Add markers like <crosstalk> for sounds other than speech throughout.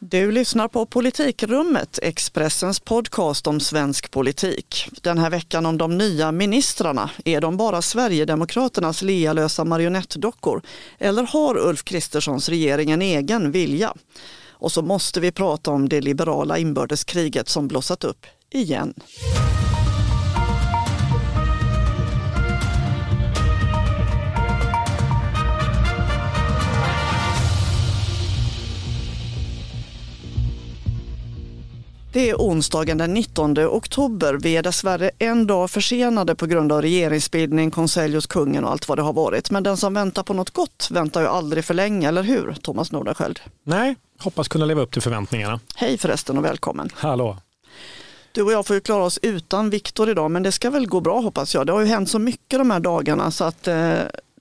Du lyssnar på Politikrummet, Expressens podcast om svensk politik. Den här veckan om de nya ministrarna. Är de bara Sverigedemokraternas lealösa marionettdockor? Eller har Ulf Kristerssons regering en egen vilja? Och så måste vi prata om det liberala inbördeskriget som blossat upp igen. Det är onsdagen den 19 oktober. Vi är dessvärre en dag försenade på grund av regeringsbildning, konselj hos kungen och allt vad det har varit. Men den som väntar på något gott väntar ju aldrig för länge, eller hur? Thomas Nordarsköld. Nej, hoppas kunna leva upp till förväntningarna. Hej förresten och välkommen. Hallå. Du och jag får ju klara oss utan Viktor idag, men det ska väl gå bra hoppas jag. Det har ju hänt så mycket de här dagarna så att eh,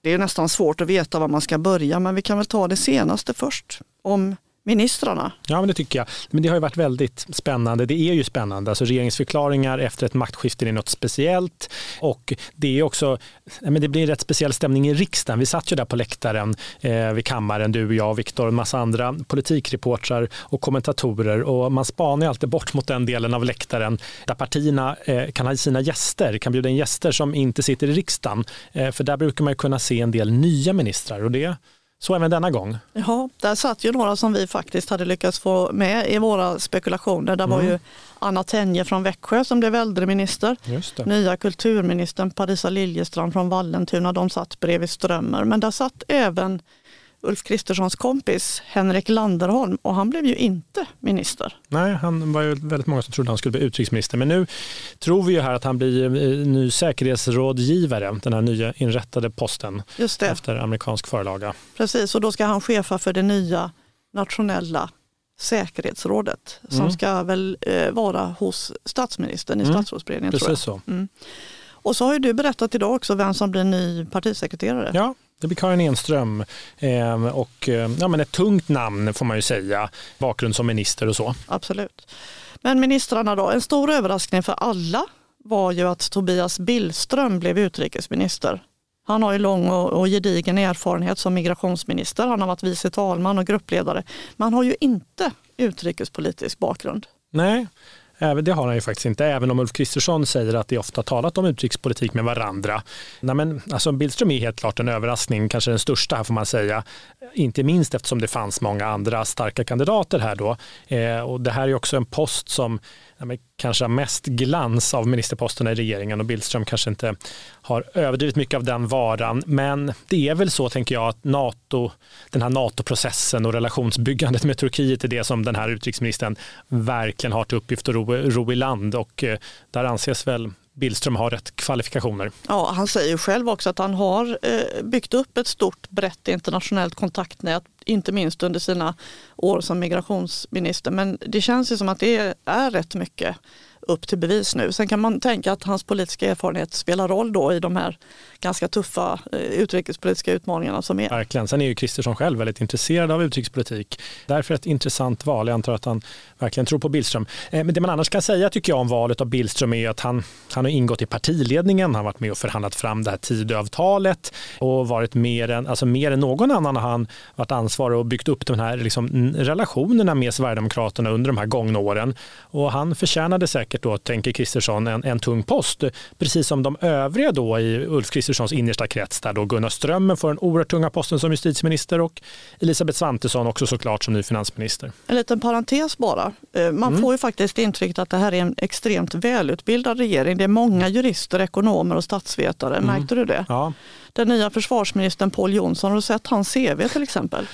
det är nästan svårt att veta var man ska börja, men vi kan väl ta det senaste först. Om ministrarna. Ja, men det tycker jag. Men det har ju varit väldigt spännande. Det är ju spännande. Alltså regeringsförklaringar efter ett maktskifte är något speciellt. Och det är också, men det blir en rätt speciell stämning i riksdagen. Vi satt ju där på läktaren eh, vid kammaren, du, och jag, Viktor och en massa andra politikreportrar och kommentatorer. Och man spanar ju alltid bort mot den delen av läktaren där partierna eh, kan ha sina gäster, kan bjuda in gäster som inte sitter i riksdagen. Eh, för där brukar man kunna se en del nya ministrar och det så även denna gång. Ja, där satt ju några som vi faktiskt hade lyckats få med i våra spekulationer. Där mm. var ju Anna Tenje från Växjö som blev äldreminister. Nya kulturministern Parisa Liljestrand från Vallentuna, de satt bredvid Strömmer. Men där satt även Ulf Kristerssons kompis Henrik Landerholm och han blev ju inte minister. Nej, han var ju väldigt många som trodde han skulle bli utrikesminister. Men nu tror vi ju här att han blir eh, ny säkerhetsrådgivare, den här nya inrättade posten efter amerikansk förlaga. Precis, och då ska han chefa för det nya nationella säkerhetsrådet som mm. ska väl eh, vara hos statsministern i mm. statsrådsberedningen. Precis så. Mm. Och så har ju du berättat idag också vem som blir ny partisekreterare. Ja, det blir Karin Enström eh, och eh, ja, men ett tungt namn får man ju säga, bakgrund som minister och så. Absolut. Men ministrarna då, en stor överraskning för alla var ju att Tobias Billström blev utrikesminister. Han har ju lång och gedigen erfarenhet som migrationsminister. Han har varit vice talman och gruppledare. Men han har ju inte utrikespolitisk bakgrund. Nej, det har han ju faktiskt inte, även om Ulf Kristersson säger att de ofta talat om utrikespolitik med varandra. Nej, men, alltså, Billström är helt klart en överraskning, kanske den största här får man säga. Inte minst eftersom det fanns många andra starka kandidater här då. Eh, och det här är också en post som kanske har mest glans av ministerposterna i regeringen och Billström kanske inte har överdrivit mycket av den varan. Men det är väl så, tänker jag, att NATO, den här NATO-processen och relationsbyggandet med Turkiet är det som den här utrikesministern verkligen har till uppgift att ro, ro i land och eh, där anses väl Billström har rätt kvalifikationer. Ja, han säger själv också att han har eh, byggt upp ett stort brett internationellt kontaktnät, inte minst under sina år som migrationsminister. Men det känns ju som att det är rätt mycket upp till bevis nu. Sen kan man tänka att hans politiska erfarenhet spelar roll då i de här ganska tuffa eh, utrikespolitiska utmaningarna som är. Verkligen. Sen är ju Kristersson själv väldigt intresserad av utrikespolitik. Därför ett intressant val. Jag antar att han verkligen tror på Billström. Eh, men det man annars kan säga tycker jag om valet av Billström är att han, han har ingått i partiledningen. Han har varit med och förhandlat fram det här Tidöavtalet och varit mer än, alltså mer än någon annan har han varit ansvarig och byggt upp de här liksom, relationerna med Sverigedemokraterna under de här gångna åren. Och han förtjänade säkert då, tänker Kristersson, en, en tung post. Precis som de övriga då i Ulf Kristerssons innersta krets där då Gunnar Strömmen får den oerhört tunga posten som justitieminister och Elisabeth Svantesson också såklart som ny finansminister. En liten parentes bara. Eh, man mm. får ju faktiskt intrycket att det här är en extremt välutbildad regering. Det är många jurister, ekonomer och statsvetare. Mm. Märkte du det? Ja. Den nya försvarsministern Paul Jonsson, har du sett hans CV till exempel?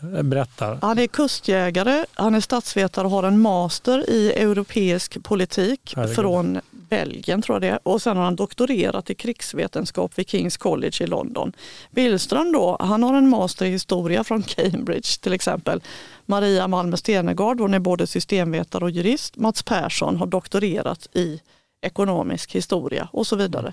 Berätta. Han är kustjägare, han är statsvetare och har en master i europeisk politik Herregud. från Belgien tror jag det Och sen har han doktorerat i krigsvetenskap vid Kings College i London. Billström då, han har en master i historia från Cambridge till exempel. Maria Malmer Stenegard, hon är både systemvetare och jurist. Mats Persson har doktorerat i ekonomisk historia och så vidare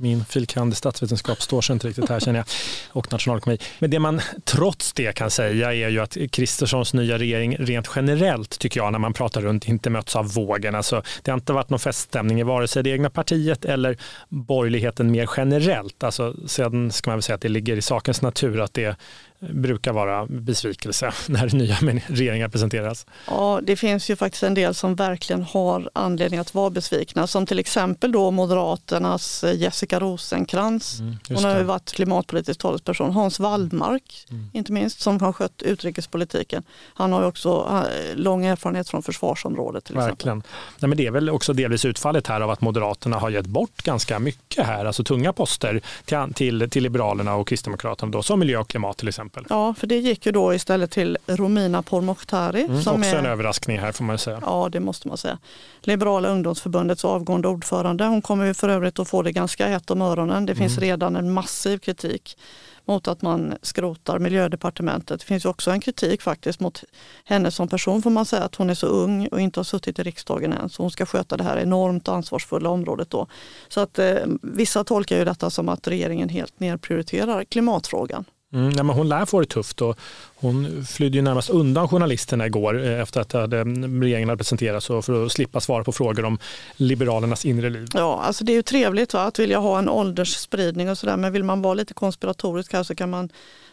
min filkand statsvetenskap står sig inte riktigt här känner jag, och nationalekonomi. Men det man trots det kan säga är ju att Kristerssons nya regering rent generellt tycker jag när man pratar runt inte möts av vågen. Alltså, det har inte varit någon feststämning i vare sig det egna partiet eller borgerligheten mer generellt. Alltså, sen ska man väl säga att det ligger i sakens natur att det brukar vara besvikelse <laughs> när nya regeringar presenteras. Ja, det finns ju faktiskt en del som verkligen har anledning att vara besvikna. Som till exempel då Moderaternas Jessica Rosenkrantz. Mm, Hon har ju varit klimatpolitisk talesperson. Hans Wallmark, mm. inte minst, som har skött utrikespolitiken. Han har ju också eh, lång erfarenhet från försvarsområdet. Till verkligen. Nej, men det är väl också delvis utfallet här av att Moderaterna har gett bort ganska mycket här, alltså tunga poster till, till, till Liberalerna och Kristdemokraterna, då, som miljö och klimat till exempel exempel. Ja, för det gick ju då istället till Romina Pourmokhtari. Mm, som också är, en överraskning här får man säga. Ja, det måste man säga. Liberala ungdomsförbundets avgående ordförande. Hon kommer ju för övrigt att få det ganska hett om öronen. Det finns mm. redan en massiv kritik mot att man skrotar miljödepartementet. Det finns också en kritik faktiskt mot henne som person får man säga att hon är så ung och inte har suttit i riksdagen än. Så hon ska sköta det här enormt ansvarsfulla området då. Så att eh, vissa tolkar ju detta som att regeringen helt nedprioriterar klimatfrågan. Mm, ja, men hon lär få det tufft och hon flydde ju närmast undan journalisterna igår eh, efter att hade, mm, regeringen hade presenterats för att slippa svara på frågor om Liberalernas inre liv. Ja, alltså det är ju trevligt va? att vilja ha en åldersspridning och sådär men vill man vara lite konspiratorisk här så kan man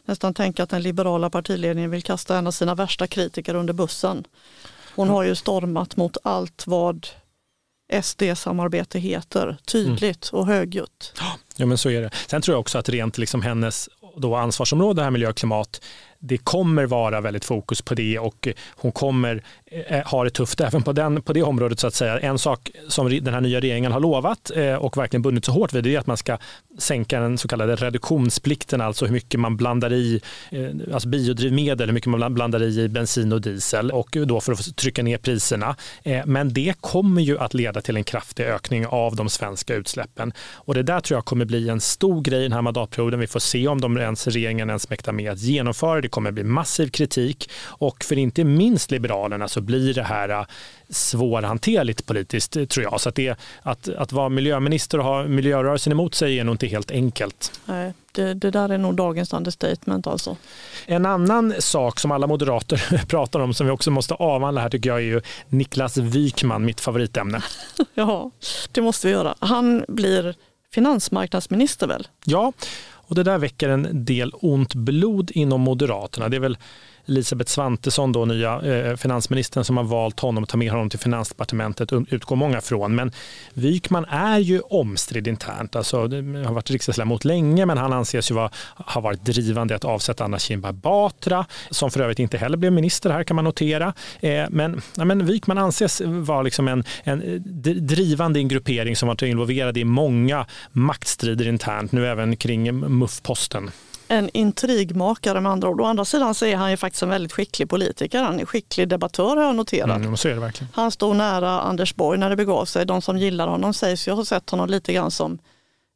nästan tänka att den liberala partiledningen vill kasta en av sina värsta kritiker under bussen. Hon har ju stormat mot allt vad SD-samarbete heter, tydligt mm. och högljutt. Ja, men så är det. Sen tror jag också att rent liksom hennes då ansvarsområde, här miljö och klimat, det kommer vara väldigt fokus på det och hon kommer eh, ha det tufft även på, den, på det området. så att säga. En sak som den här nya regeringen har lovat eh, och verkligen bundit så hårt vid är att man ska sänka den så kallade reduktionsplikten, alltså hur mycket man blandar i eh, alltså biodrivmedel, hur mycket man blandar i bensin och diesel och då för att trycka ner priserna. Eh, men det kommer ju att leda till en kraftig ökning av de svenska utsläppen och det där tror jag kommer bli en stor grej den här mandatperioden. Vi får se om de ens, regeringen ens mäktar med att genomföra det kommer bli massiv kritik och för inte minst Liberalerna så blir det här eh, svårhanterligt politiskt tror jag. Så att, det, att, att vara miljöminister och ha miljörörelsen emot sig är nog inte helt enkelt. Nej, det, det där är nog dagens understatement alltså. En annan sak som alla moderater <laughs> pratar om som vi också måste avhandla här tycker jag är ju Niklas Wykman, mitt favoritämne. <laughs> ja, det måste vi göra. Han blir finansmarknadsminister väl? Ja, och det där väcker en del ont blod inom Moderaterna. Det är väl Elisabeth Svantesson, då, nya eh, finansministern som har valt honom att ta med honom till Finansdepartementet, utgår många från. Men Wykman är ju omstridd internt. Alltså, har varit riksdagsledamot länge men han anses ju vara, ha varit drivande att avsätta Anna Kinberg Batra som för övrigt inte heller blev minister här kan man notera. Eh, men, ja, men Wykman anses vara liksom en, en eh, drivande i en gruppering som varit involverad i många maktstrider internt, nu även kring MUF-posten en intrigmakare med andra ord. Å andra sidan så är han ju faktiskt en väldigt skicklig politiker. Han är skicklig debattör har jag noterat. Mm, så är det verkligen. Han stod nära Anders Borg när det begav sig. De som gillar honom sägs ju ha sett honom lite grann som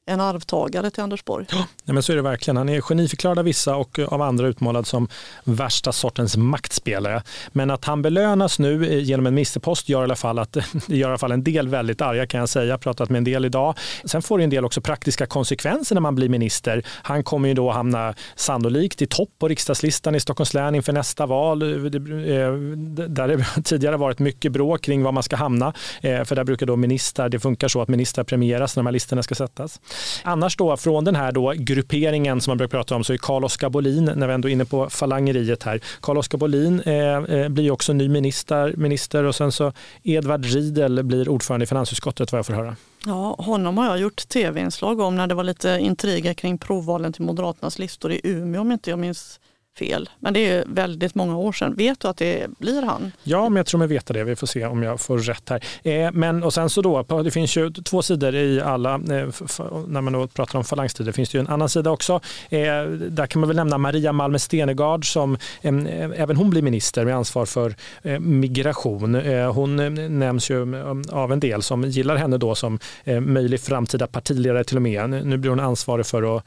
en arvtagare till Anders Borg. Ja, men så är det verkligen. Han är geniförklarad av vissa och eh, av andra utmålad som värsta sortens maktspelare. Men att han belönas nu eh, genom en ministerpost gör i alla fall att <laughs> gör i alla fall en del väldigt arga kan jag säga. Jag har pratat med en del idag. Sen får det en del också praktiska konsekvenser när man blir minister. Han kommer ju då hamna sannolikt i topp på riksdagslistan i Stockholms län inför nästa val. Eh, där det <laughs> tidigare varit mycket bråk kring var man ska hamna. För där brukar då ministrar, det funkar så att ministrar premieras när de här listorna ska sättas. Annars då från den här då grupperingen som man brukar prata om så är Carl-Oskar Bolin, när vi ändå är inne på falangeriet här, Carl-Oskar Bolin eh, eh, blir också ny minister, minister och sen så Edvard Riedel blir ordförande i finansutskottet vad jag får höra. Ja, honom har jag gjort tv-inslag om när det var lite intriger kring provvalen till Moderaternas listor i Umeå om inte jag minns fel. Men det är väldigt många år sedan. Vet du att det blir han? Ja, men jag tror mig veta det. Vi får se om jag får rätt här. Eh, men och sen så då, det finns ju två sidor i alla, eh, när man då pratar om falangstider, finns det ju en annan sida också. Eh, där kan man väl nämna Maria Malmer Stenegard som eh, även hon blir minister med ansvar för eh, migration. Eh, hon nämns ju mm, av en del som gillar henne då som möjlig framtida partiledare till och med. Nu blir hon ansvarig för att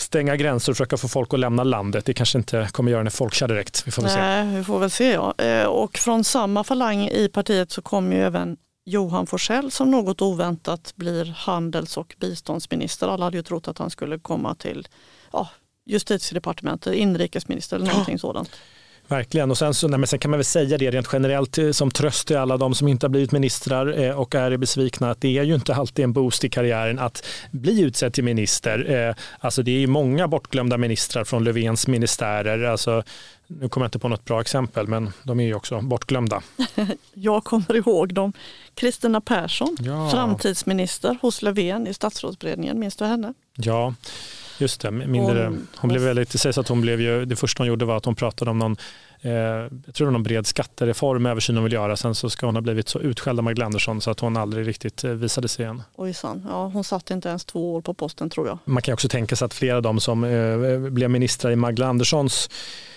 stänga gränser och försöka få folk att lämna landet. Det kanske inte kommer göra henne folkkär direkt. Vi får väl Nej, se. Vi får väl se ja. Eh, och från samma falang i partiet så kommer ju även Johan Forsell som något oväntat blir handels och biståndsminister. Alla hade ju trott att han skulle komma till ja, justitiedepartementet, inrikesminister eller någonting ja. sådant. Verkligen. Och sen, så, nej, men sen kan man väl säga det rent generellt eh, som tröst till alla de som inte har blivit ministrar eh, och är besvikna att det är ju inte alltid en boost i karriären att bli utsedd till minister. Eh, alltså det är ju många bortglömda ministrar från Löfvens ministärer. Alltså, nu kommer jag inte på något bra exempel, men de är ju också bortglömda. <laughs> jag kommer ihåg dem. Kristina Persson, ja. framtidsminister hos Löfven i statsrådsberedningen. Minns du henne? Ja, Just det, mindre, hon, hon blev väldigt, det sägs att hon blev ju, det första hon gjorde var att hon pratade om någon eh, jag tror någon bred skattereform, översyn hon vill göra. Sen så ska hon ha blivit så utskälld av Magdalena Andersson så att hon aldrig riktigt eh, visade sig igen. Ojsan, ja, hon satt inte ens två år på posten tror jag. Man kan också tänka sig att flera av dem som eh, blev ministrar i Magdalena Anderssons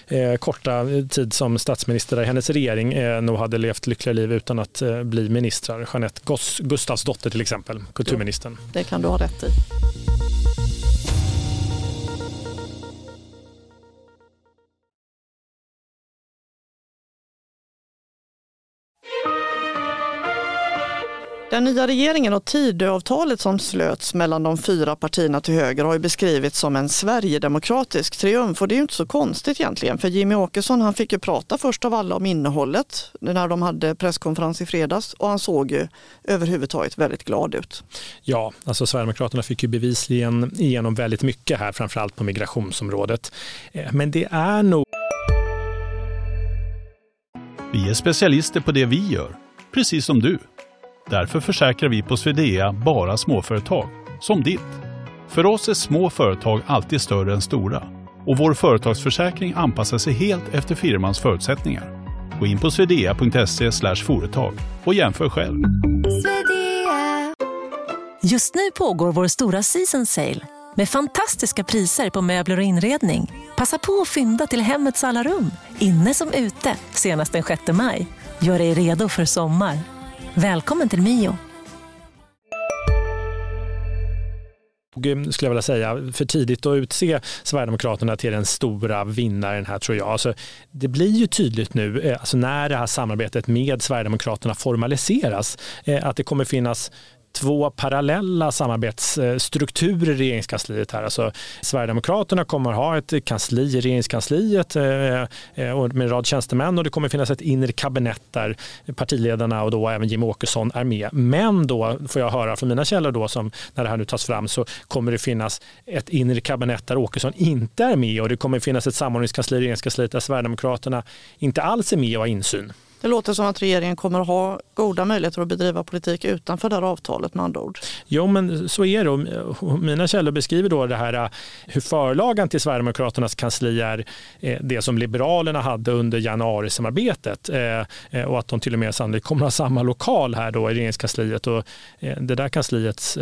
eh, korta tid som statsminister i hennes regering eh, nog hade levt lyckliga liv utan att eh, bli ministrar. Jeanette Gustafs dotter till exempel, kulturministern. Jo, det kan du ha rätt i. Den nya regeringen och Tidöavtalet som slöts mellan de fyra partierna till höger har ju beskrivits som en sverigedemokratisk triumf och det är ju inte så konstigt egentligen för Jimmy Åkesson han fick ju prata först av alla om innehållet när de hade presskonferens i fredags och han såg ju överhuvudtaget väldigt glad ut. Ja, alltså Sverigedemokraterna fick ju bevisligen igenom väldigt mycket här, framförallt på migrationsområdet. Eh, men det är nog... Vi är specialister på det vi gör, precis som du. Därför försäkrar vi på Swedea bara småföretag, som ditt. För oss är små företag alltid större än stora och vår företagsförsäkring anpassar sig helt efter firmans förutsättningar. Gå in på swedea.se företag och jämför själv. Just nu pågår vår stora season sale med fantastiska priser på möbler och inredning. Passa på att fynda till hemmets alla rum, inne som ute, senast den 6 maj. Gör dig redo för sommar. Välkommen till Mio. skulle jag vilja säga, för tidigt att utse Sverigedemokraterna till den stora vinnaren här tror jag. Alltså, det blir ju tydligt nu, eh, alltså när det här samarbetet med Sverigedemokraterna formaliseras, eh, att det kommer finnas två parallella samarbetsstrukturer i regeringskansliet här. Alltså, Sverigedemokraterna kommer att ha ett kansli i regeringskansliet eh, eh, med en rad tjänstemän och det kommer finnas ett inre kabinett där partiledarna och då även Jim Åkesson är med. Men då får jag höra från mina källor då som när det här nu tas fram så kommer det finnas ett inre kabinett där Åkesson inte är med och det kommer finnas ett samordningskansli i regeringskansliet där Sverigedemokraterna inte alls är med och har insyn. Det låter som att regeringen kommer att ha goda möjligheter att bedriva politik utanför det här avtalet med andra ord. Jo, men så är det. Mina källor beskriver då det här hur förlagan till Sverigedemokraternas kansli är eh, det som Liberalerna hade under januarisamarbetet eh, eh, och att de till och med sannolikt kommer att ha samma lokal här då i regeringskansliet. Och det där kansliet,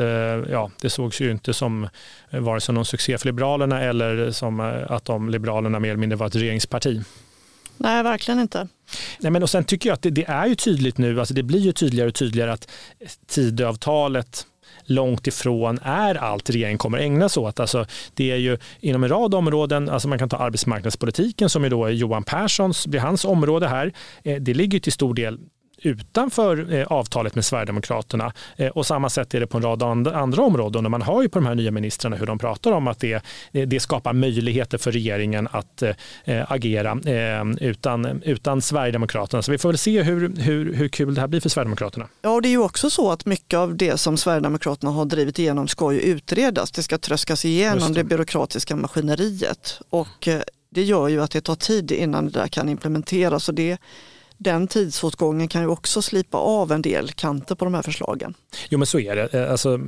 ja, det sågs ju inte som vare sig någon succé för Liberalerna eller som att de Liberalerna mer eller mindre var ett regeringsparti. Nej, verkligen inte. Nej, men och sen tycker jag att det, det, är ju tydligt nu, alltså det blir ju tydligare och tydligare att Tidöavtalet långt ifrån är allt regeringen kommer ägna sig åt. Alltså, det är ju inom en rad områden, alltså man kan ta arbetsmarknadspolitiken som är då Johan Perssons, blir hans område här. Eh, det ligger till stor del utanför eh, avtalet med Sverigedemokraterna. Eh, och samma sätt är det på en rad andra områden. Och man har ju på de här nya ministrarna hur de pratar om att det, det skapar möjligheter för regeringen att eh, agera utan, utan Sverigedemokraterna. Så vi får väl se hur, hur, hur kul det här blir för Sverigedemokraterna. Ja, och det är ju också så att mycket av det som Sverigedemokraterna har drivit igenom ska ju utredas. Det ska tröskas igenom det. det byråkratiska maskineriet. Och det gör ju att det tar tid innan det där kan implementeras. Och det den tidsåtgången kan ju också slipa av en del kanter på de här förslagen. Jo men så är det. Eh, alltså,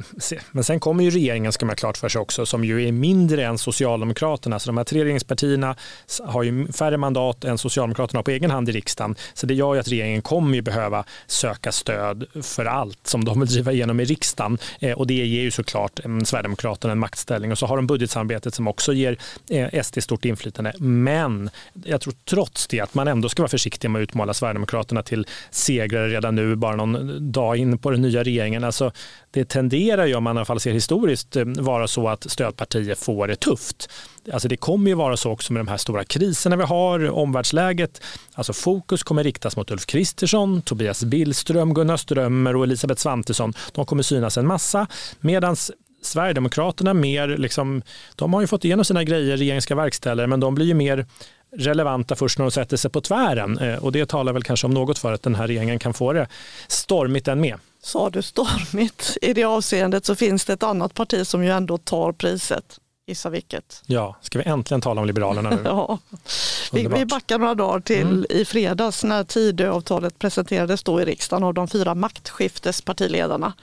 men sen kommer ju regeringen, ska man ha klart för sig också, som ju är mindre än Socialdemokraterna. Så de här tre regeringspartierna har ju färre mandat än Socialdemokraterna på egen hand i riksdagen. Så det gör ju att regeringen kommer ju behöva söka stöd för allt som de vill driva igenom i riksdagen. Eh, och det ger ju såklart eh, Sverigedemokraterna en maktställning. Och så har de budgetsamarbetet som också ger SD stort inflytande. Men jag tror trots det att man ändå ska vara försiktig med att utmåla Sverigedemokraterna till segrare redan nu, bara någon dag in på den nya regeringen. Alltså, det tenderar ju, om man i alla fall ser historiskt, eh, vara så att stödpartier får det tufft. Alltså det kommer ju vara så också med de här stora kriserna vi har, omvärldsläget. Alltså fokus kommer riktas mot Ulf Kristersson, Tobias Billström, Gunnar Strömmer och Elisabeth Svantesson. De kommer synas en massa. Medan Sverigedemokraterna mer, liksom, de har ju fått igenom sina grejer, regeringen ska verkställa men de blir ju mer relevanta först när de sätter sig på tvären. Eh, och det talar väl kanske om något för att den här regeringen kan få det stormigt än med. Sa du stormigt? I det avseendet så finns det ett annat parti som ju ändå tar priset. Gissa vilket? Ja, ska vi äntligen tala om Liberalerna nu? <laughs> ja. vi, vi backar några dagar till mm. i fredags när Tidöavtalet presenterades då i riksdagen av de fyra maktskiftespartiledarna.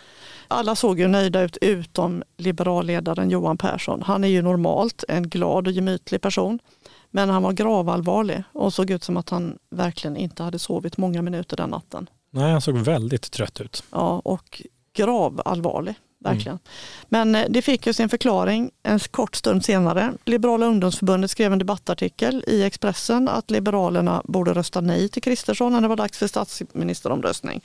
Alla såg ju nöjda ut utom liberalledaren Johan Persson. Han är ju normalt en glad och gemytlig person. Men han var gravallvarlig och såg ut som att han verkligen inte hade sovit många minuter den natten. Nej, han såg väldigt trött ut. Ja, och gravallvarlig. Verkligen. Mm. Men eh, det fick ju sin förklaring en kort stund senare. Liberala ungdomsförbundet skrev en debattartikel i Expressen att Liberalerna borde rösta nej till Kristersson när det var dags för statsministeromröstning.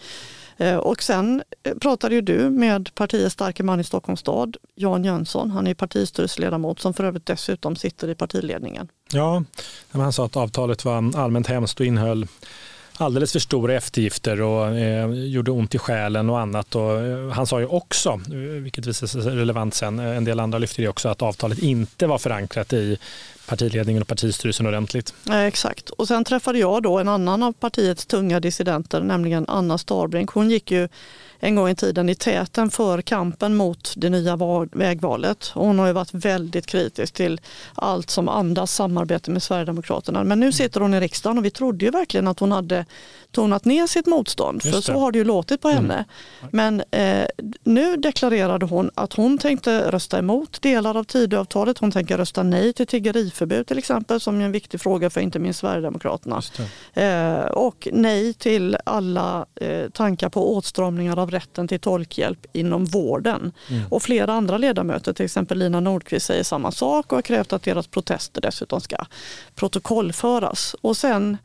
Eh, och sen eh, pratade ju du med partiets starke man i Stockholms stad, Jan Jönsson. Han är partistyrelseledamot som för övrigt dessutom sitter i partiledningen. Ja, han sa att avtalet var allmänt hemskt och innehöll alldeles för stora eftergifter och eh, gjorde ont i själen och annat. Och, eh, han sa ju också, eh, vilket visade sig relevant sen, eh, en del andra lyfte det också, att avtalet inte var förankrat i partiledningen och partistyrelsen ordentligt. Eh, exakt. Och sen träffade jag då en annan av partiets tunga dissidenter, nämligen Anna Starbrink. Hon gick ju en gång i tiden i täten för kampen mot det nya vägvalet. Hon har ju varit väldigt kritisk till allt som andas samarbete med Sverigedemokraterna. Men nu sitter hon i riksdagen och vi trodde ju verkligen att hon hade tonat ner sitt motstånd. För så har det ju låtit på henne. Mm. Men eh, nu deklarerade hon att hon tänkte rösta emot delar av Tidöavtalet. Hon tänker rösta nej till tiggeriförbud till exempel som är en viktig fråga för inte minst Sverigedemokraterna. Eh, och nej till alla eh, tankar på åtstramningar av rätten till tolkhjälp inom vården. Mm. Och flera andra ledamöter, till exempel Lina Nordqvist, säger samma sak och har krävt att deras protester dessutom ska protokollföras. Och sen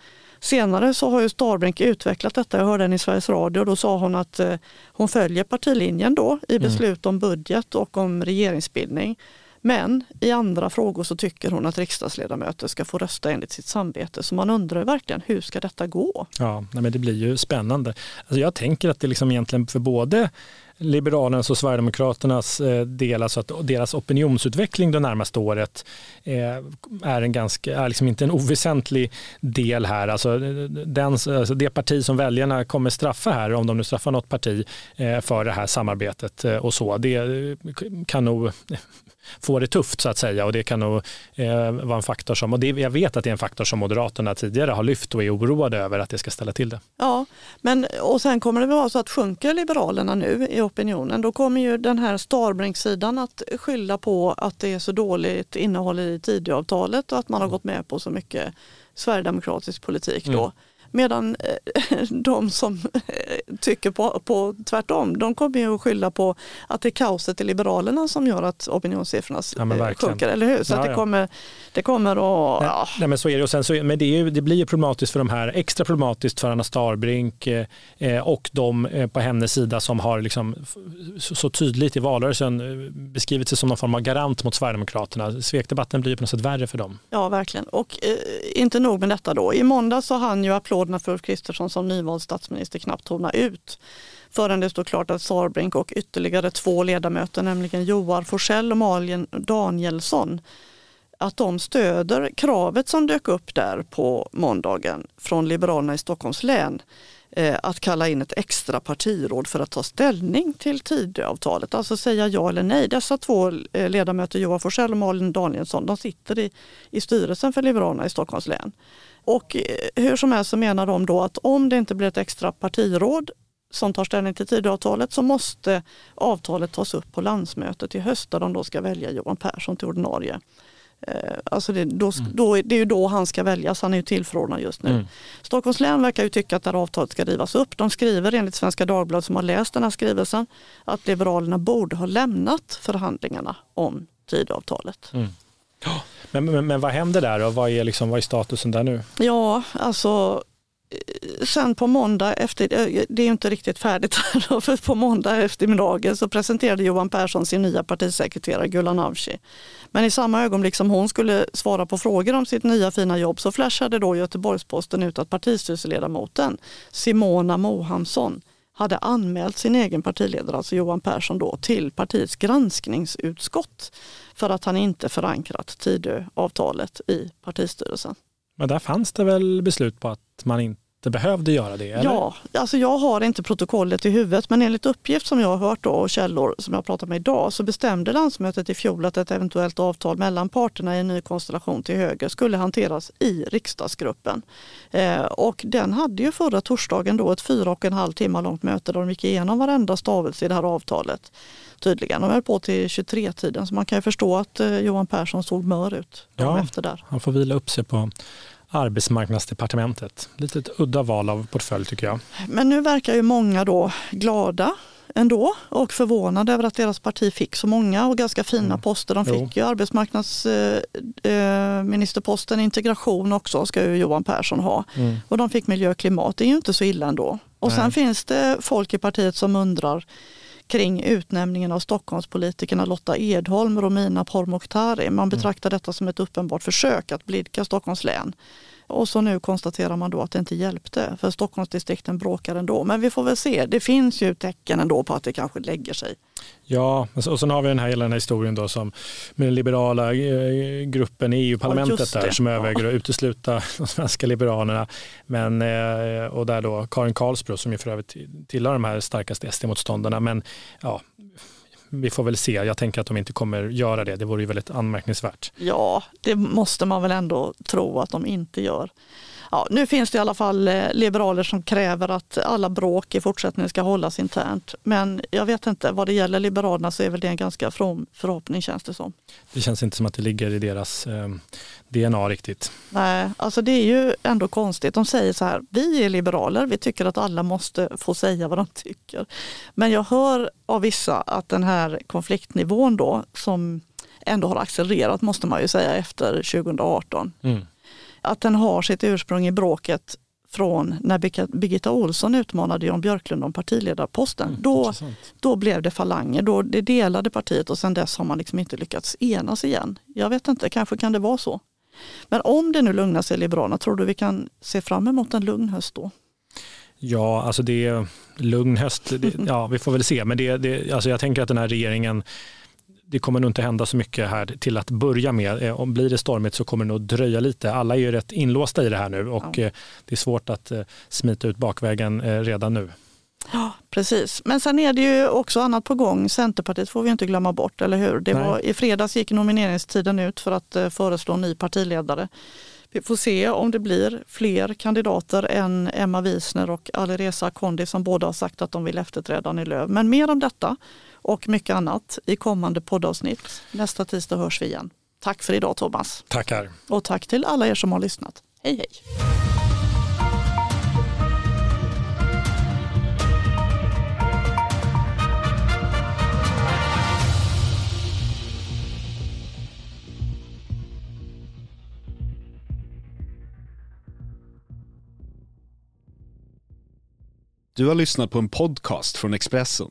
Senare så har ju Starbrink utvecklat detta. Jag hörde henne i Sveriges Radio och då sa hon att eh, hon följer partilinjen då i mm. beslut om budget och om regeringsbildning. Men i andra frågor så tycker hon att riksdagsledamöter ska få rösta enligt sitt samvete. Så man undrar verkligen hur ska detta gå? Ja, men det blir ju spännande. Alltså jag tänker att det liksom egentligen för både Liberalernas och Sverigedemokraternas eh, del, alltså att deras opinionsutveckling det närmaste året eh, är, en ganska, är liksom inte en oväsentlig del här. Alltså, den, alltså det parti som väljarna kommer straffa här, om de nu straffar något parti eh, för det här samarbetet och så, det kan nog få det tufft så att säga och det kan nog eh, vara en faktor som, och det, jag vet att det är en faktor som Moderaterna tidigare har lyft och är oroade över att det ska ställa till det. Ja, men och sen kommer det vara så att sjunker Liberalerna nu i opinionen då kommer ju den här Starbrink-sidan att skylla på att det är så dåligt innehåll i Tidöavtalet och att man har gått med på så mycket sverigedemokratisk politik då. Mm. Medan eh, <laughs> de som eh, tycker på, på tvärtom, de kommer ju att skylla på att det är kaoset i Liberalerna som gör att opinionssiffrorna ja, eh, sjunker, eller hur? Så ja, det, kommer, det kommer att... Nej, nej, men så är det. Och sen så, men det, är, det blir ju problematiskt för de här, extra problematiskt för Anna Starbrink eh, och de eh, på hennes sida som har liksom så, så, tydligt i valrörelsen beskrivit sig som någon form av garant mot Sverigedemokraterna. Svekdebatten blir på något sätt värre för dem. Ja, verkligen. Och eh, inte nog med detta då. I måndag så hann ju applåd applåderna för Ulf Kristersson som nyvald statsminister knappt tona ut. Förrän det stod klart att Sarbrink och ytterligare två ledamöter, nämligen Joar Forsell och Malin Danielsson, att de stöder kravet som dök upp där på måndagen från Liberalerna i Stockholms län. Eh, att kalla in ett extra partiråd för att ta ställning till Tidöavtalet, alltså säga ja eller nej. Dessa två eh, ledamöter, Johan Forsell och Malin Danielsson, de sitter i, i styrelsen för Liberalerna i Stockholms län. Och eh, hur som helst så menar de då att om det inte blir ett extra partiråd som tar ställning till Tidöavtalet så måste avtalet tas upp på landsmötet i höst där de då ska välja Johan Persson till ordinarie. Eh, alltså det, då, mm. då, det är ju då han ska väljas, han är ju tillförordnad just nu. Mm. Stockholms län verkar ju tycka att det här avtalet ska rivas upp. De skriver enligt Svenska Dagbladet som har läst den här skrivelsen att Liberalerna borde ha lämnat förhandlingarna om Tidöavtalet. Mm. Men, men, men, vad händer där och vad är, liksom, vad är statusen där nu? Ja, alltså sen på måndag efter, eh, det är inte riktigt färdigt här, då, för på måndag eftermiddagen så presenterade Johan Persson sin nya partisekreterare Gulan Avci. Men i samma ögonblick som hon skulle svara på frågor om sitt nya fina jobb så flashade då Göteborgs-Posten ut att partistyrelseledamoten Simona Mohamsson hade anmält sin egen partiledare, alltså Johan Persson, då, till partiets granskningsutskott för att han inte förankrat Tidöavtalet i partistyrelsen. Men där fanns det väl beslut på att man inte inte behövde göra det? Eller? Ja, alltså jag har inte protokollet i huvudet men enligt uppgift som jag har hört då, och källor som jag pratat med idag så bestämde landsmötet i fjol att ett eventuellt avtal mellan parterna i en ny konstellation till höger skulle hanteras i riksdagsgruppen. Eh, och den hade ju förra torsdagen då ett fyra och en halv timme långt möte där de gick igenom varenda stavelse i det här avtalet. Tydligen. De höll på till 23-tiden så man kan ju förstå att eh, Johan Persson såg mör ut ja, efter där. Han får vila upp sig på arbetsmarknadsdepartementet. Lite ett udda val av portfölj tycker jag. Men nu verkar ju många då glada ändå och förvånade över att deras parti fick så många och ganska fina mm. poster. De fick jo. ju arbetsmarknadsministerposten, eh, integration också ska ju Johan Persson ha. Mm. Och de fick miljö och klimat, det är ju inte så illa ändå. Och Nej. sen finns det folk i partiet som undrar kring utnämningen av Stockholmspolitikerna Lotta Edholm, Romina Pourmokhtari. Man mm. betraktar detta som ett uppenbart försök att blidka Stockholms län. Och så nu konstaterar man då att det inte hjälpte för Stockholmsdistrikten bråkar ändå. Men vi får väl se, det finns ju tecken ändå på att det kanske lägger sig. Ja, och sen har vi den här, hela den här historien då som med den liberala eh, gruppen i EU-parlamentet ja, där som överväger att utesluta <laughs> de svenska liberalerna. Men, eh, och där då Karin Karlsbro som ju för övrigt tillhör de här starkaste SD-motståndarna. Men ja, vi får väl se. Jag tänker att de inte kommer göra det. Det vore ju väldigt anmärkningsvärt. Ja, det måste man väl ändå tro att de inte gör. Ja, nu finns det i alla fall eh, liberaler som kräver att alla bråk i fortsättningen ska hållas internt. Men jag vet inte, vad det gäller Liberalerna så är väl det en ganska from förhoppning känns det som. Det känns inte som att det ligger i deras eh, DNA riktigt. Nej, alltså det är ju ändå konstigt. De säger så här, vi är liberaler, vi tycker att alla måste få säga vad de tycker. Men jag hör av vissa att den här konfliktnivån då som ändå har accelererat måste man ju säga efter 2018. Mm att den har sitt ursprung i bråket från när Birgitta Olsson utmanade Jan Björklund om partiledarposten. Mm, då, då blev det falanger, då det delade partiet och sedan dess har man liksom inte lyckats enas igen. Jag vet inte, kanske kan det vara så. Men om det nu lugnar sig i Liberalerna, tror du vi kan se fram emot en lugn höst då? Ja, alltså det är lugn höst, det, <laughs> ja vi får väl se. Men det, det, alltså jag tänker att den här regeringen det kommer nog inte hända så mycket här till att börja med. Eh, om blir det stormigt så kommer det nog dröja lite. Alla är ju rätt inlåsta i det här nu och ja. Eh, det är svårt att eh, smita ut bakvägen redan nu. Ja, precis. Men sen är det ju också annat på gång. Centerpartiet får vi inte glömma bort, eller hur? Det var, I fredags gick nomineringstiden ut för att föreslå ny partiledare. Vi får se om det blir fler kandidater än Emma Wiesner och Alireza Akhondi som båda har sagt att de vill efterträda Annie Lööf. Men mer om detta och mycket annat i kommande poddavsnitt. Nästa tisdag hörs vi igen. Tack för idag Thomas. Tackar. Och tack till alla er som har lyssnat. Hej hej. Du har lyssnat på en podcast från Expressen.